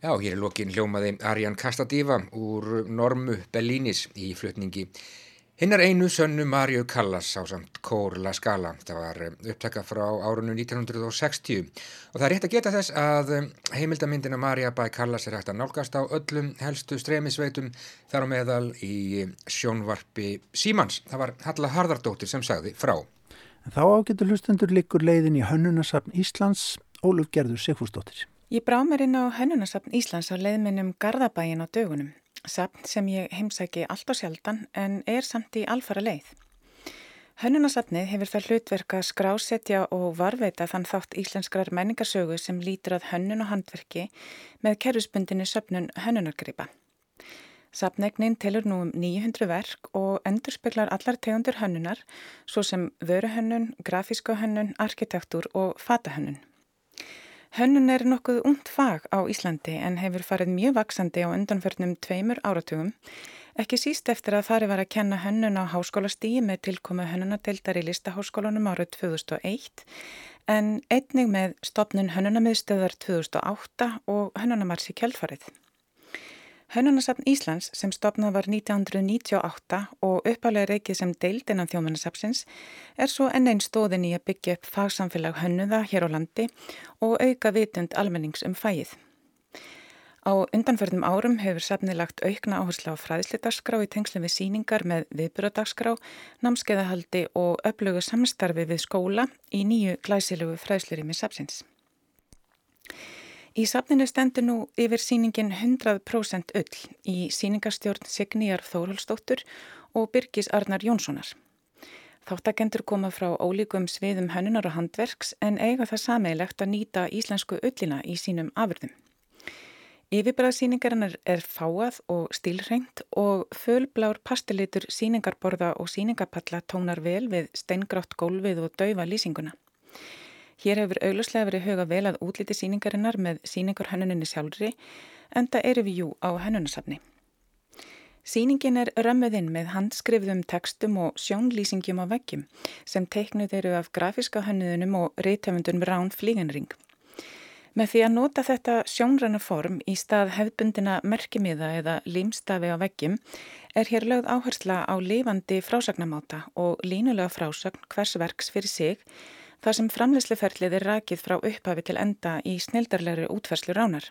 Já, hér er lokin hljómaði Arjan Kastadífa úr Normu Bellinis í flutningi. Hinnar einu sönnu Marju Callas á samt Kór La Scala. Það var upptaka frá árunnu 1960 og það er rétt að geta þess að heimildamindina Marja bæ Callas er hægt að nálgast á öllum helstu streymisveitum þar á meðal í sjónvarpi Símans. Það var Halla Harðardóttir sem sagði frá. Þá ágetur hlustendur likur leiðin í Hönnunasafn Íslands, Óluf Gerður Sigfúrsdóttir. Ég brá mér inn á Hönnunasafn Íslands á leiðminnum Garðabæin á dögunum. Safn sem ég heimsæki allt og sjaldan en er samt í alfara leið. Hönnunasafnið hefur það hlutverk að skrásetja og varveita þann þátt íslenskrar menningarsögu sem lítur að hönnun og handverki með kerfisbundinni söpnun hönnunargripa. Safnegnin telur nú um 900 verk og endurspeglar allar tegundur hönnunar svo sem vöruhönnun, grafíska hönnun, arkitektúr og fatahönnun. Hönnun er nokkuð ungt fag á Íslandi en hefur farið mjög vaksandi á undanförnum tveimur áratugum, ekki síst eftir að farið var að kenna hönnun á háskólastíi með tilkomu hönnunadeildar í listaháskólanum árið 2001 en einnig með stopnun hönnunamiðstöðar 2008 og hönnunamars í kjölfarið. Hönnunasafn Íslands sem stopnað var 1998 og uppalega reikið sem deild innan þjómanasafnsins er svo enn einn stóðin í að byggja upp fagsamfélag hönnuða hér á landi og auka vitund almennings um fæið. Á undanförnum árum hefur safni lagt aukna áherslu á fræðslitarskrá í tengslu við síningar með viðbyrjadagskrá, námskeiðahaldi og öflugu samstarfi við skóla í nýju glæsilegu fræðslurými safsins. Í safninu stendur nú yfir síningin 100% ull í síningarstjórn Signíjar Þórhalsdóttur og Birgis Arnar Jónssonar. Þáttakendur koma frá ólíkum sviðum hönnunar og handverks en eiga það sameilegt að nýta íslensku ullina í sínum afurðum. Yfirbræðsýningarinnar er fáað og stílrengt og fölblár pastelitur síningarborða og síningapalla tónar vel við steingrátt gólfið og daufa lýsinguna. Hér hefur auglustlega verið huga vel að útliti síningarinnar með síningur hönnuninni sjálfri en það eru við jú á hönnunasafni. Sýningin er römmuðinn með handskrifðum tekstum og sjónlýsingjum á veggjum sem teiknuð eru af grafíska hönnuðunum og reytöfundunum Rán Flíganring. Með því að nota þetta sjónræna form í stað hefðbundina merkimiða eða límstafi á veggjum er hér lögð áhersla á lifandi frásagnamáta og línulega frásagn hvers verks fyrir sig þar sem framleysluferlið er rakið frá upphafi til enda í snildarlegri útferslu ránar.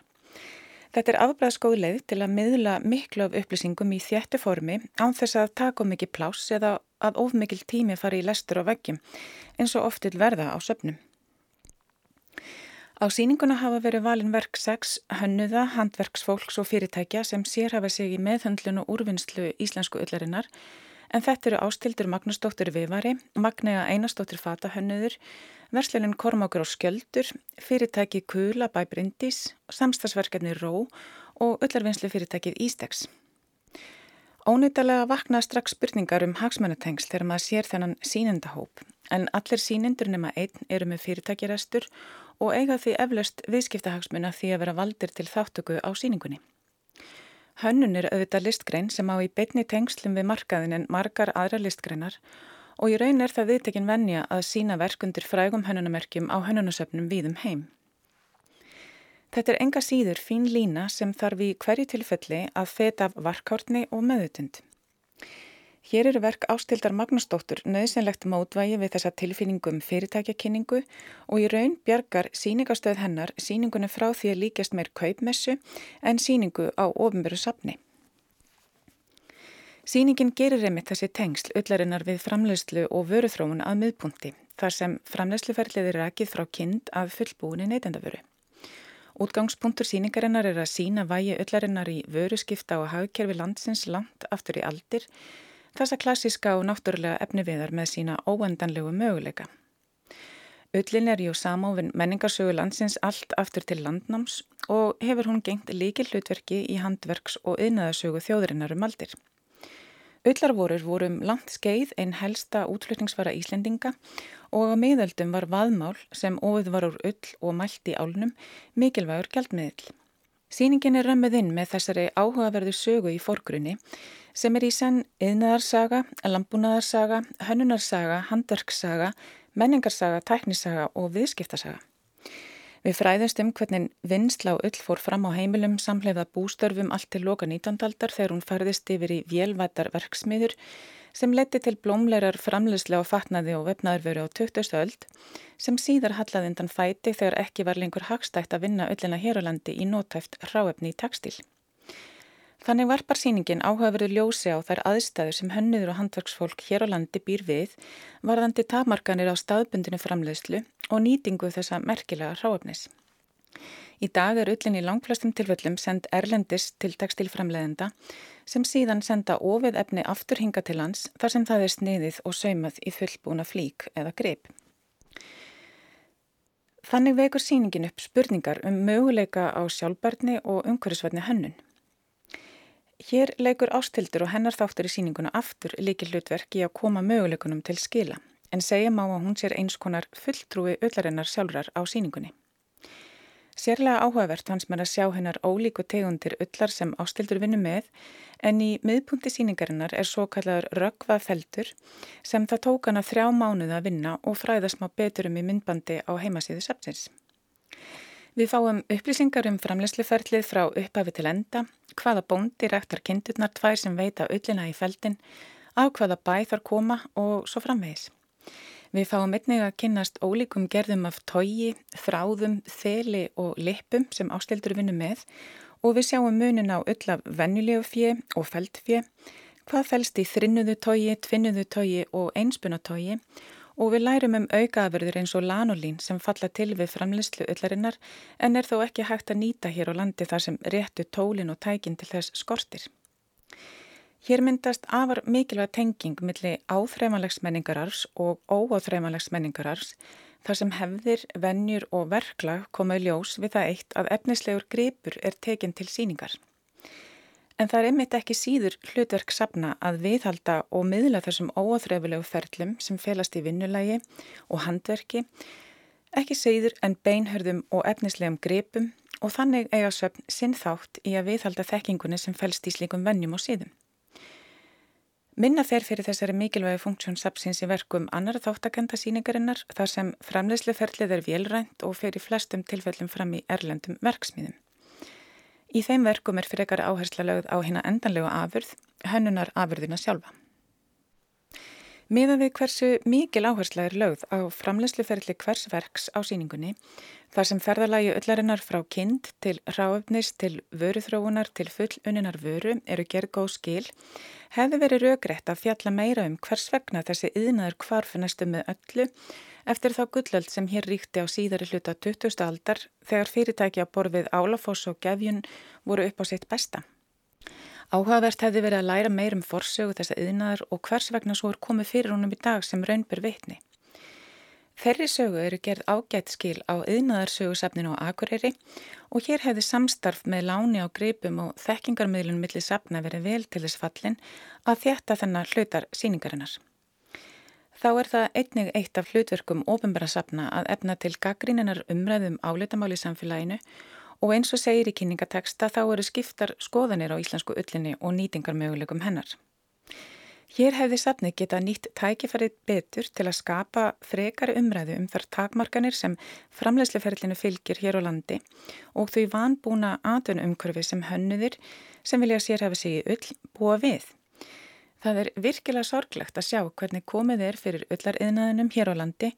Þetta er afbræðskóð leið til að miðla miklu af upplýsingum í þjættu formi án þess að taka mikið pláss eða að of mikil tími fari í lestur á veggjum eins og oftil verða á söpnum. Á síninguna hafa verið valin verk 6 hönnuða, handverksfólks og fyrirtækja sem sér hafa sig í meðhöndlun og úrvinnslu íslensku öllarinnar en þetta eru ástildur Magnúsdóttir Vivari, Magnega Einarsdóttir Fatahönnuður, verslunin Kormákur og Skjöldur, fyrirtæki Kula bæ Bryndís, samstagsverkefni Ró og öllarvinnslu fyrirtækið Ístegs. Ónýttalega vakna strax spurningar um hagsmönnatengsl þegar maður sér þennan sínendahóp en allir sínendur nema einn eru með fyrirtækirestur og eiga því eflaust viðskiptahagsmuna því að vera valdir til þáttöku á síningunni. Hönnun er auðvitað listgrein sem á í beitni tengslum við markaðin en margar aðra listgreinar og í raun er það viðtekinn vennja að sína verkundir frægum hönnunamerkjum á hönnunasöfnum víðum heim. Þetta er enga síður fín lína sem þarf í hverju tilfelli að feta af varkárni og meðutund. Hér eru verk ástildar Magnúsdóttur nöðsynlegt mótvægi við þessa tilfinningum fyrirtækjakynningu og í raun bjargar síningastöð hennar síningunum frá því að líkast meir kaupmessu en síningu á ofinveru sapni. Sýningin gerir reymitt þessi tengsl öllarinnar við framlegslu og vöruþróun að miðpunti þar sem framlegsluferlið er rækið frá kind að fullbúinni neytendavöru. Útgangspunktur síningarinnar er að sína vægi öllarinnar í vöru skipta og hagkerfi landsins langt aftur í aldir þessa klassiska og náttúrulega efniviðar með sína óendanlegu möguleika. Öllin er jú samófin menningarsögu landsins allt aftur til landnáms og hefur hún gengt líki hlutverki í handverks og yðnaðasögu þjóðurinnar um aldir. Öllarvorur voru um langt skeið einn helsta útflutningsvara Íslendinga og á miðöldum var vaðmál sem óið var úr öll og mælt í álnum mikilvægur gældmiðl. Sýningin er römmið inn með þessari áhugaverðu sögu í forgrunni sem er í senn yðnaðarsaga, lambúnaðarsaga, hönnunarsaga, handverkssaga, menningarsaga, tæknisaga og viðskiptasaga. Við fræðumst um hvernig vinnsla og öll fór fram á heimilum samleiða bústörfum allt til loka 19. aldar þegar hún færðist yfir í vélvættar verksmiður sem leti til blómleirar framleyslega og fatnaði og vefnaðurveru á 20. öld sem síðar hallaði undan fæti þegar ekki var lengur hagstætt að vinna öllina hér á landi í nótæft ráefni í tekstil. Þannig varpar síningin áhugaverðu ljósi á þær aðstæður sem hönnuður og handverksfólk hér á landi býr við varðandi tapmarkanir á staðbundinu framleiðslu og nýtingu þessa merkilega ráöfnis. Í dag er ullin í langflestum tilfellum send erlendis til tekstilframleiðenda sem síðan senda ofið efni aftur hinga til lands þar sem það er sniðið og saumað í fullbúna flík eða grip. Þannig vekur síningin upp spurningar um möguleika á sjálfbarni og umhverfisvætni hönnun. Hér leikur ástildur og hennar þáttur í síninguna aftur líki hlutverk í að koma möguleikunum til skila en segja má að hún sér eins konar fulltrúi öllarinnar sjálfrar á síningunni. Sérlega áhugavert hans mér að sjá hennar ólíku tegundir öllar sem ástildur vinnu með en í miðpunkti síningarinnar er svo kallaður röggvafeldur sem það tók hana þrjá mánuð að vinna og fræðast má betur um í myndbandi á heimasíðu sepsins. Við fáum upplýsingar um framlegsluferlið frá upphafi til enda, hvaða bóndi rektar kindurnar tvær sem veita öllina í feldin, á hvaða bæ þar koma og svo framvegis. Við fáum einnig að kynnast ólíkum gerðum af tógi, þráðum, þeli og lippum sem ástildur vinnu með og við sjáum munin á öll af vennulegu fjö og feldfjö, hvað fælst í þrinnuðu tógi, tvinnuðu tógi og einspunatógi og við lærum um aukaafurður eins og lanolín sem falla til við framleyslu öllarinnar en er þó ekki hægt að nýta hér á landi þar sem réttu tólin og tækin til þess skortir. Hér myndast afar mikilvæg tenging milli áþreifanlegs menningarars og óáþreifanlegs menningarars þar sem hefðir, vennjur og verklag komaði ljós við það eitt að efnislegur gripur er tekinn til síningar. En það er einmitt ekki síður hlutverk sapna að viðhalda og miðla þessum óáþreifulegu ferlum sem felast í vinnulægi og handverki, ekki síður en beinhörðum og efnislegum gripum og þannig eiga söpn sinn þátt í að viðhalda þekkingunni sem felst í slíkum vennjum og síðum. Minna fer fyrir þessari mikilvægi funksjón sapsins í verkum annara þáttakenda síningarinnar þar sem framleysluferlið er vélrænt og í flestum tilfellum fram í erlendum verksmiðum. Í þeim verkum er frekar áhersla lögð á hérna endanlegu afurð, hönnunar afurðina sjálfa. Miða við hversu mikil áhersla er lögð á framlegsluferðli hvers verks á síningunni, þar sem ferðalagi öllarinnar frá kind til ráöfnis til vöruþróunar til fulluninar vöru eru gerð góð skil, hefði verið raugrætt að fjalla meira um hvers vegna þessi yðnaður kvarf næstu með öllu eftir þá gullöld sem hér ríkti á síðari hluta 20. aldar þegar fyrirtæki á borfið Álafoss og Gefjun voru upp á sitt besta. Áhugavert hefði verið að læra meir um forsögu þessa yðnaðar og hvers vegna svo er komið fyrir honum í dag sem raunbyr vitni. Ferri sögu eru gerð ágætt skil á yðnaðarsögusafninu á Akureyri og hér hefði samstarf með láni á greipum og þekkingarmiðlunum millir safna verið vel til þess fallin að þjætta þennar hlutar síningarinnar. Þá er það einnig eitt af hlutverkum ofinbæra sapna að efna til gaggríninar umræðum áleitamáli samfélaginu og eins og segir í kynningateksta þá eru skiptar skoðanir á íslensku öllinni og nýtingarmöguleikum hennar. Hér hefði sapni geta nýtt tækifarið betur til að skapa frekari umræðu um þar takmarkanir sem framlegsleferlinu fylgir hér á landi og þau vanbúna atvinnumkörfi sem hönnuðir sem vilja sér hafa sig í öll búa við. Það er virkilega sorglegt að sjá hvernig komið er fyrir öllar yðnaðinum hér á landi,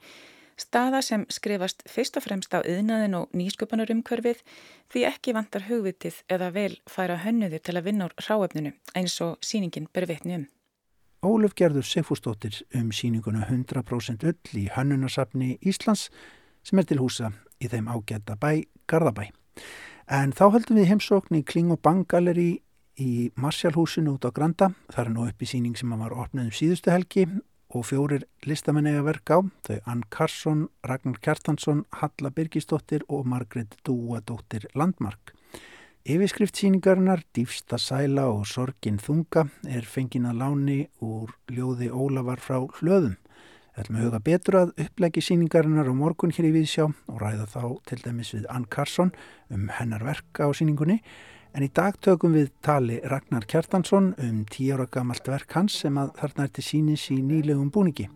staða sem skrifast fyrst og fremst á yðnaðin og nýsköpunarumkörfið því ekki vantar hugvitið eða vel færa hönnuði til að vinna úr ráefninu eins og síningin ber vitni um. Óluf gerður Sigfúsdóttir um síninguna 100% öll í hönnunarsafni Íslands sem er til húsa í þeim ágæta bæ Garðabæ. En þá höldum við heimsókn í Kling og Bang Galleri í Marsjálhúsinu út á Granda. Það er nú upp í síning sem var opnað um síðustu helgi og fjórir listamenn eiga verk á. Þau Ann Karsson, Ragnar Kjartansson, Halla Birgisdóttir og Margret Dúadóttir Landmark. Yfirskrift síningarinnar, Dýfsta sæla og Sorgin þunga er fengin að láni úr ljóði Ólafar frá hlöðum. Það er með huga betur að upplegi síningarinnar á morgun hér í Víðsjá og ræða þá til dæmis við Ann Karsson um hennar verk á síningunni En í dag tökum við tali Ragnar Kjartansson um tíu ára gamalt verk hans sem að þarna er til sínis í nýlegum búningi.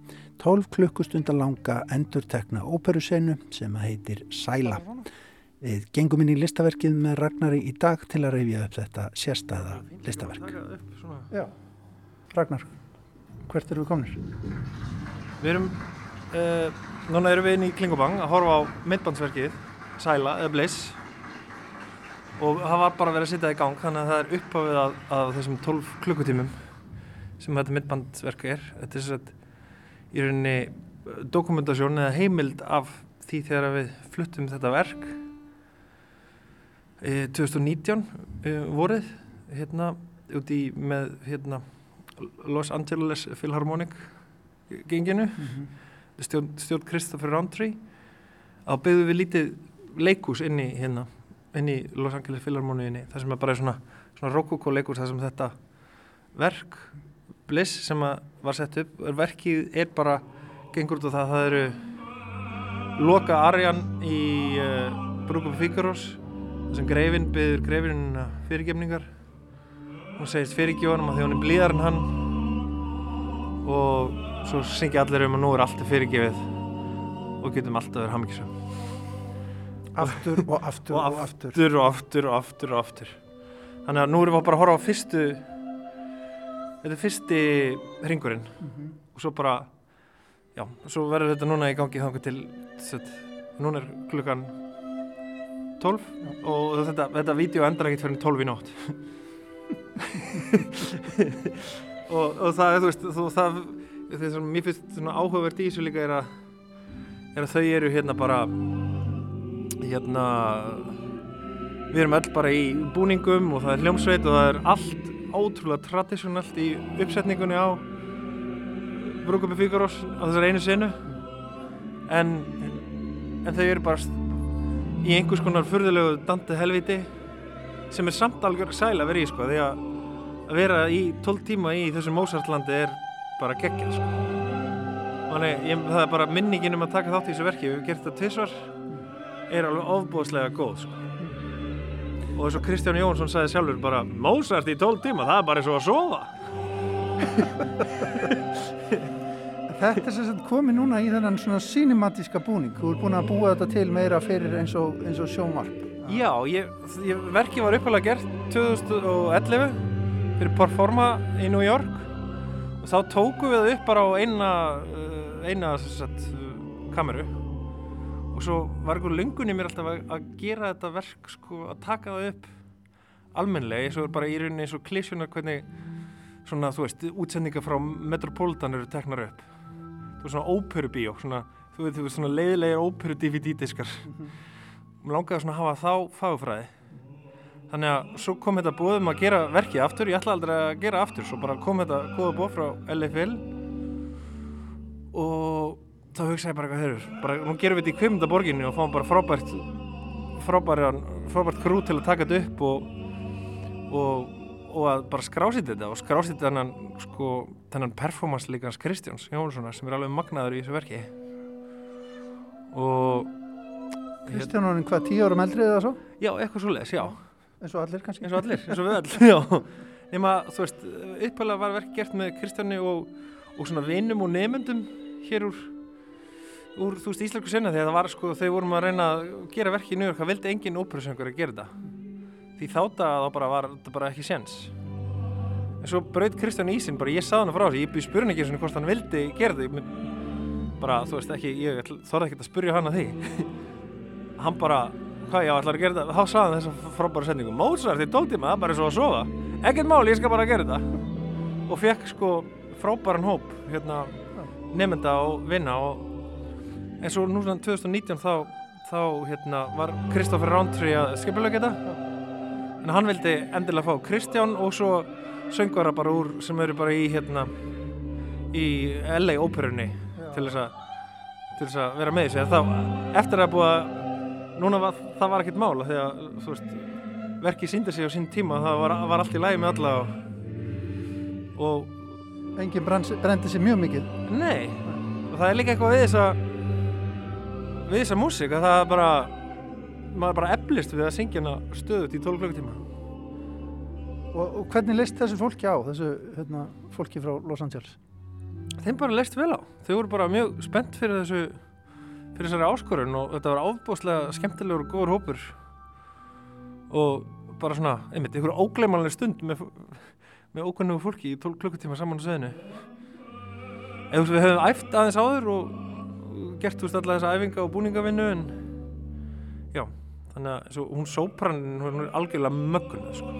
12 klukkustundar langa endurtekna óperusenu sem að heitir Sæla. Við gengum inn í listaverkið með Ragnari í dag til að reyfja upp þetta sérstæða listaverk. Já, Ragnar, hvert eru við komnir? Við erum, uh, núna erum við inn í Klingobang að horfa á myndbandsverkið Sæla, eða Bliss og það var bara að vera að sitja í gang þannig að það er upphafið af, af þessum 12 klukkutímum sem þetta mittbandverk er þetta er svo að í rauninni dokumentasjón eða heimild af því þegar við fluttum þetta verk e, 2019 e, vorið hérna út í með hérna Los Angeles Philharmonic genginu. Mm -hmm. stjórn, stjórn Christopher Roundtree að byggðu við lítið leikús inn í hérna inn í Los Angeles Philharmoníinni það sem er bara svona, svona rokoko-leikur það sem þetta verk Bliss sem var sett upp verkið er bara gengur út á það það eru loka Arjan í uh, Brúkum Fíkaros það sem greifin byður greifin fyrirgefningar. Hún segist fyrirgjóðanum að því hún er blíðar en hann. Og svo syngja allir um að nú er allt fyrirgefið og getum alltaf verið hafmyggisum aftur og aftur og aftur. og aftur og aftur og aftur. Þannig að nú erum við bara að horfa á fyrstu þetta er fyrsti ringurinn mm -hmm. og svo bara já, svo verður þetta núna í gangi þannig til núna er klukkan 12 og þetta, þetta vídeo endar ekkert fyrir 12 í nótt. Og, og það, þú veist, þú, það það sem mér finnst svona áhugavert í þessu líka er að, er að þau eru hérna bara hérna við erum öll bara í búningum og það er hljómsveit og það er allt ótrúlega tradísjonalt í uppsetningunni á Brúkupi Fíkarós á þessar einu sinu en, en þau eru bara í einhvers konar furðulegu dantið helviti sem er samt algjör sæl að vera í sko því að að vera í 12 tíma í þessu Mozartlandi er bara geggjað sko. Þannig ég, það er bara minningin um að taka þátt í þessu verki við hefum gert það tvisvar er alveg ofbúðslega góð sko. Og eins og Kristján Jónsson sagði sjálfur bara Mozart í 12 tíma, það er bara eins og að sofa Þetta er sagt komið núna í þennan svona cinematíska búning. Þú ert búin að búa þetta til meira fyrir eins og, eins og sjónvarp. Já, ég, ég, verkið var uppalega gert 2011 fyrir Performa í New York og þá tókum við upp bara á eina, uh, eina sagt, kameru og svo var einhver lungun í mér alltaf að, að gera þetta verk sko, að taka það upp almennlega eins og bara í rauninni eins og klísjunar hvernig svona, þú veist, útsendingar frá Metropolitan eru teknar upp svona óperubíó svona, þú veist, þú veist, svona leiðilegir óperu DVD-diskar mér langaði svona að hafa þá fagfræði þannig að svo kom þetta búið um að gera verkið aftur, ég ætla aldrei að gera aftur svo bara kom þetta góða búið frá LFL og þá hugsaði ég bara hvað þeir eru bara nú gerum við þetta í kvimdaborginni og fáum bara frábært frábært, frábært krú til að taka þetta upp og, og, og að bara skrásita þetta og skrásita þennan sko, þennan performance líkans Kristjáns Jónssonar sem er alveg magnaður í þessu verki og Kristján Órin, hvað, tíu árum eldri eða svo? Já, eitthvað svo leiðis, já. Eins og allir kannski? Eins og allir, eins og við allir, já. Nefna, þú veist, upphæðlega var verk gert með Kristjáni og, og svona vinum og nefnendum hér úr, úr þú veist, Íslandsku sinna þegar það var sko, þau vorum að reyna að gera verki í York, það vildi engin óperusöngur að gera þetta. Því þátt að þá bara var þetta bara ekki séns. En svo braut Kristján ísinn, bara ég sá hann frá þessu, ég spurði ekki svona hvort hann vildi gera þetta, bara, þú veist, ekki, ég þorði ekki að spurja hann að því. hann bara, hvað ég ætlar að gera þetta? Þá sagði hann þessa frábæra sendingu Mozart tóltíma, það er bara eins og að sofa. Ekkert mál, ég skal bara gera þetta. Og fekk sko frábæran hóp hérna, nefnda og vinna og en svo nú svona 2019 þá, þá hérna, var Kristoffer Roundtree að skipilega þetta en hann vildi endilega fá Kristján og svo söngvara bara úr sem eru bara í hérna í LA óperunni til þess að til þess að vera með þessu þá eftir að búa núna var, það var ekkert mála því að veist verkið síndi sig á sín tíma það var, var allt í lægi með alla og, og enginn brendi sér mjög mikið. Nei. Og það er líka eitthvað við þessa við þessa músík að það bara maður bara eflist við að syngja hana stöðut í 12 klukkutíma. Og, og hvernig leist þessu fólki á þessu hérna, fólki frá Los Angeles? Þeim bara leist vel á. Þau voru bara mjög spennt fyrir þessu fyrir þessari áskorun og þetta var áfbóðslega skemmtilegur og góður hópur. Og bara svona, einmitt, einhverju ógleymanlega stund með, með ókunnugu fólki í 12 klukkutíma saman á söðinu eða við hefum æft aðeins áður og gert veist alla þessa æfinga og búningavinnu en já, þannig að svo, hún sóprann hún er algjörlega möggun sko.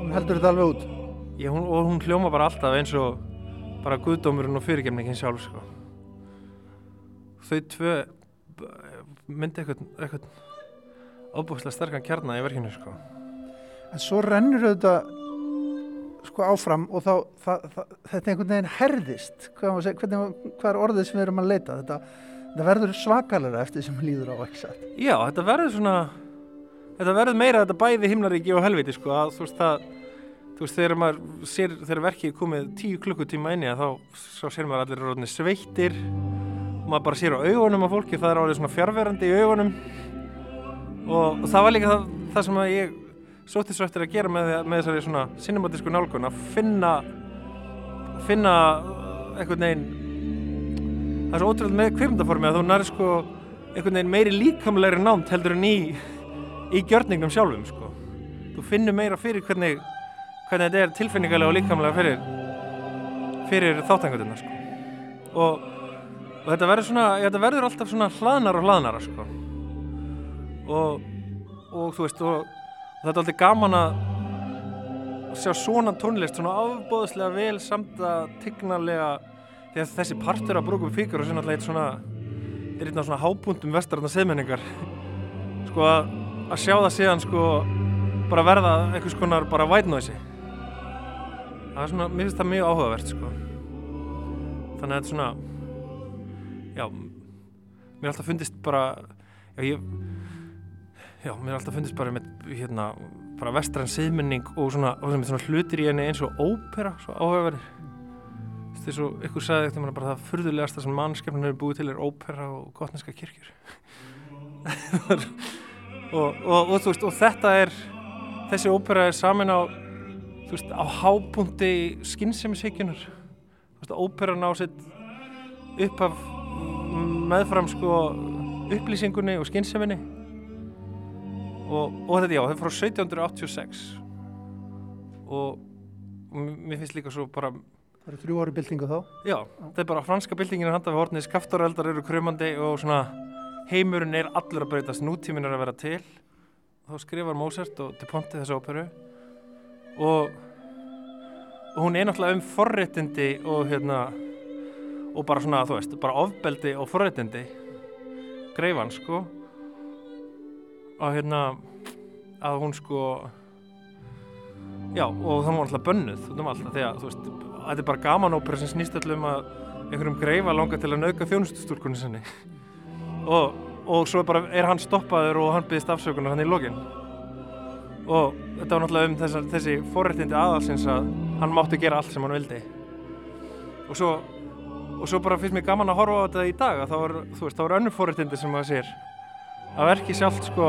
hún heldur þetta alveg út já, hún, og hún hljóma bara alltaf eins og bara guðdómurinn og fyrirgemningin sjálf sko þau tvö myndi eitthvað, eitthvað ábúðslega sterkan kjarnar í verkinu sko. en svo rennur þetta sko áfram og þá það, það, þetta einhvern veginn herðist hvað, segja, hvernig, hvað er orðið sem við erum að leita þetta, þetta verður svakalega eftir sem líður á ekki satt já, þetta verður svona þetta verður meira þetta bæði himnaríki og helviti sko, að þú veist það þú veist þegar maður sér, þegar verkið er komið tíu klukkutíma inni þá sér maður allir rótni sveittir. Maður bara sér á augunum af fólki það er alveg svona fjárverandi í augunum. Og það var líka það, það sem að ég sótti svo eftir að gera með, með þessari svona cinematísku nálgun að finna finna einhvern veginn það er svo ótrúlega með kvipmyndaformi að þú nær sko einhvern veginn meiri líkamlegri námt heldur en í í gjörningnum sjálfum sko. Þú finnur meira fyrir hvernig hvernig þetta er tilfinningarlega og líkamlega fyrir fyrir þáttangutina sko. Og og þetta verður svona, þetta verður alltaf svona hlaðnar og hlaðnara sko. Og og þú veist og, og þetta er aldrei gaman að sjá svona tónlist svona afbóðslega vel samt að tignarlega því að þessi partur af Brúkum Fíkur og sem alltaf eitt svona er einn af svona hábúndum vestararna seðmenningar sko að, að sjá það síðan sko bara verða einhvers konar bara white noise það er svona, mér finnst það mjög áhugavert sko. Þannig að þetta er svona já, mér er alltaf fundist bara já, ég já, mér er alltaf fundist bara með hérna, bara vestræn seðmenning og svona, og svona hlutir í henni eins og ópera, svo áhugaverðir þess að ykkur sagði eftir mér bara það furðulegasta sem mannskefnin hefur búið til er ópera og gotneska kirkjur. Og, og, og, veist, og þetta er þessi ópera er samin á þú veist, á hápunkti skynnsemishyggjunar óperan á sitt upp af meðfram sko upplýsingunni og skynnseminni og þetta já, þetta er frá 1786 og mér finnst líka svo bara Það eru þrjú ári byltingu þá? Já, þetta er bara franska byltingin er handað við hornið, skaftareldar eru krömandi og svona heimurinn er allur að breytast, nútíminn er að vera til. Þá skrifar Mozart og De Ponte þessu óperu. Og, og hún er náttúrulega um forréttindi og hérna og bara svona, þú veist, bara ofbeldi og forréttindi. Greifan, sko. Og hérna að hún sko já, og það var alltaf bönnuð, þú veist, að, þú veist þetta er bara gamanópera sem snýst allum að einhverjum greifa langar til að nauka þjónustustúrkunni sinni. Og, og svo bara er hann stoppaður og hann byggðist afsökunar hann í lokin. Og þetta var náttúrulega um þessa, þessi forrættindi aðalsins að hann mátti gera allt sem hann vildi. Og svo og svo bara finnst mér gaman að horfa á þetta í dag þá er, þú veist, þá er önnur forrættindi sem maður sér. Að verki sjálft sko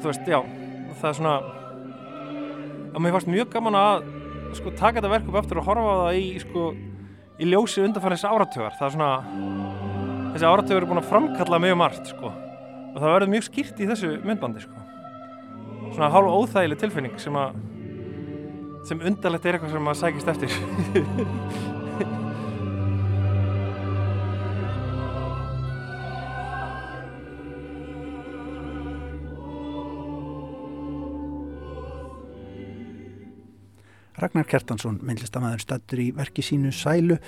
þú veist, já það er svona að mér fannst mjög gaman að sko taka þetta verk upp eftir og horfa á það í sko í ljósi undanfærið þessi áratögar það er svona þessi áratögar er búin að framkalla mjög margt sko. Og það verður mjög skýrt í þessu myndbandi sko. Svona hálf óþægileg tilfinning sem að sem undarlegt er eitthvað sem að sækist eftir Ragnar Kjartansson, myndlistamæður stattur í verki sínu Sælu,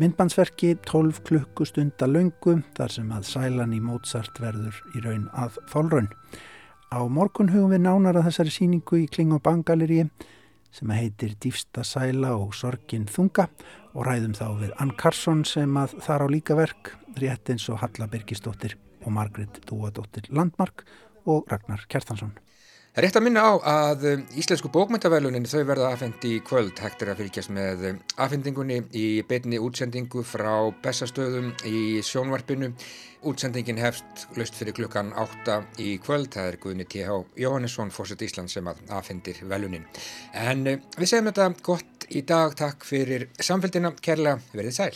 myndbandsverki 12 klukkustunda laungu þar sem að Sælan í Mozart verður í raun að þólraun. Á morgun hugum við nánar að þessari síningu í Kling og Bangaleri sem heitir Dýfsta Sæla og Sorgin Þunga og ræðum þá við Ann Karsson sem að þar á líka verk, rétt eins og Halla Birgisdóttir og Margret Dúadóttir Landmark og Ragnar Kjartansson. Rétt að minna á að um, Íslensku bókmyndavælunin þau verða afhendi í kvöld hægt er að fylgjast með um, afhendingunni í beitni útsendingu frá Bessastöðum í sjónvarpinu. Útsendingin hefst löst fyrir klukkan 8 í kvöld. Það er Guðni T.H. Jóhannesson, fórsett Ísland sem að afhendir vælunin. En um, við segjum þetta gott í dag. Takk fyrir samfélgina. Kærlega verið sæl.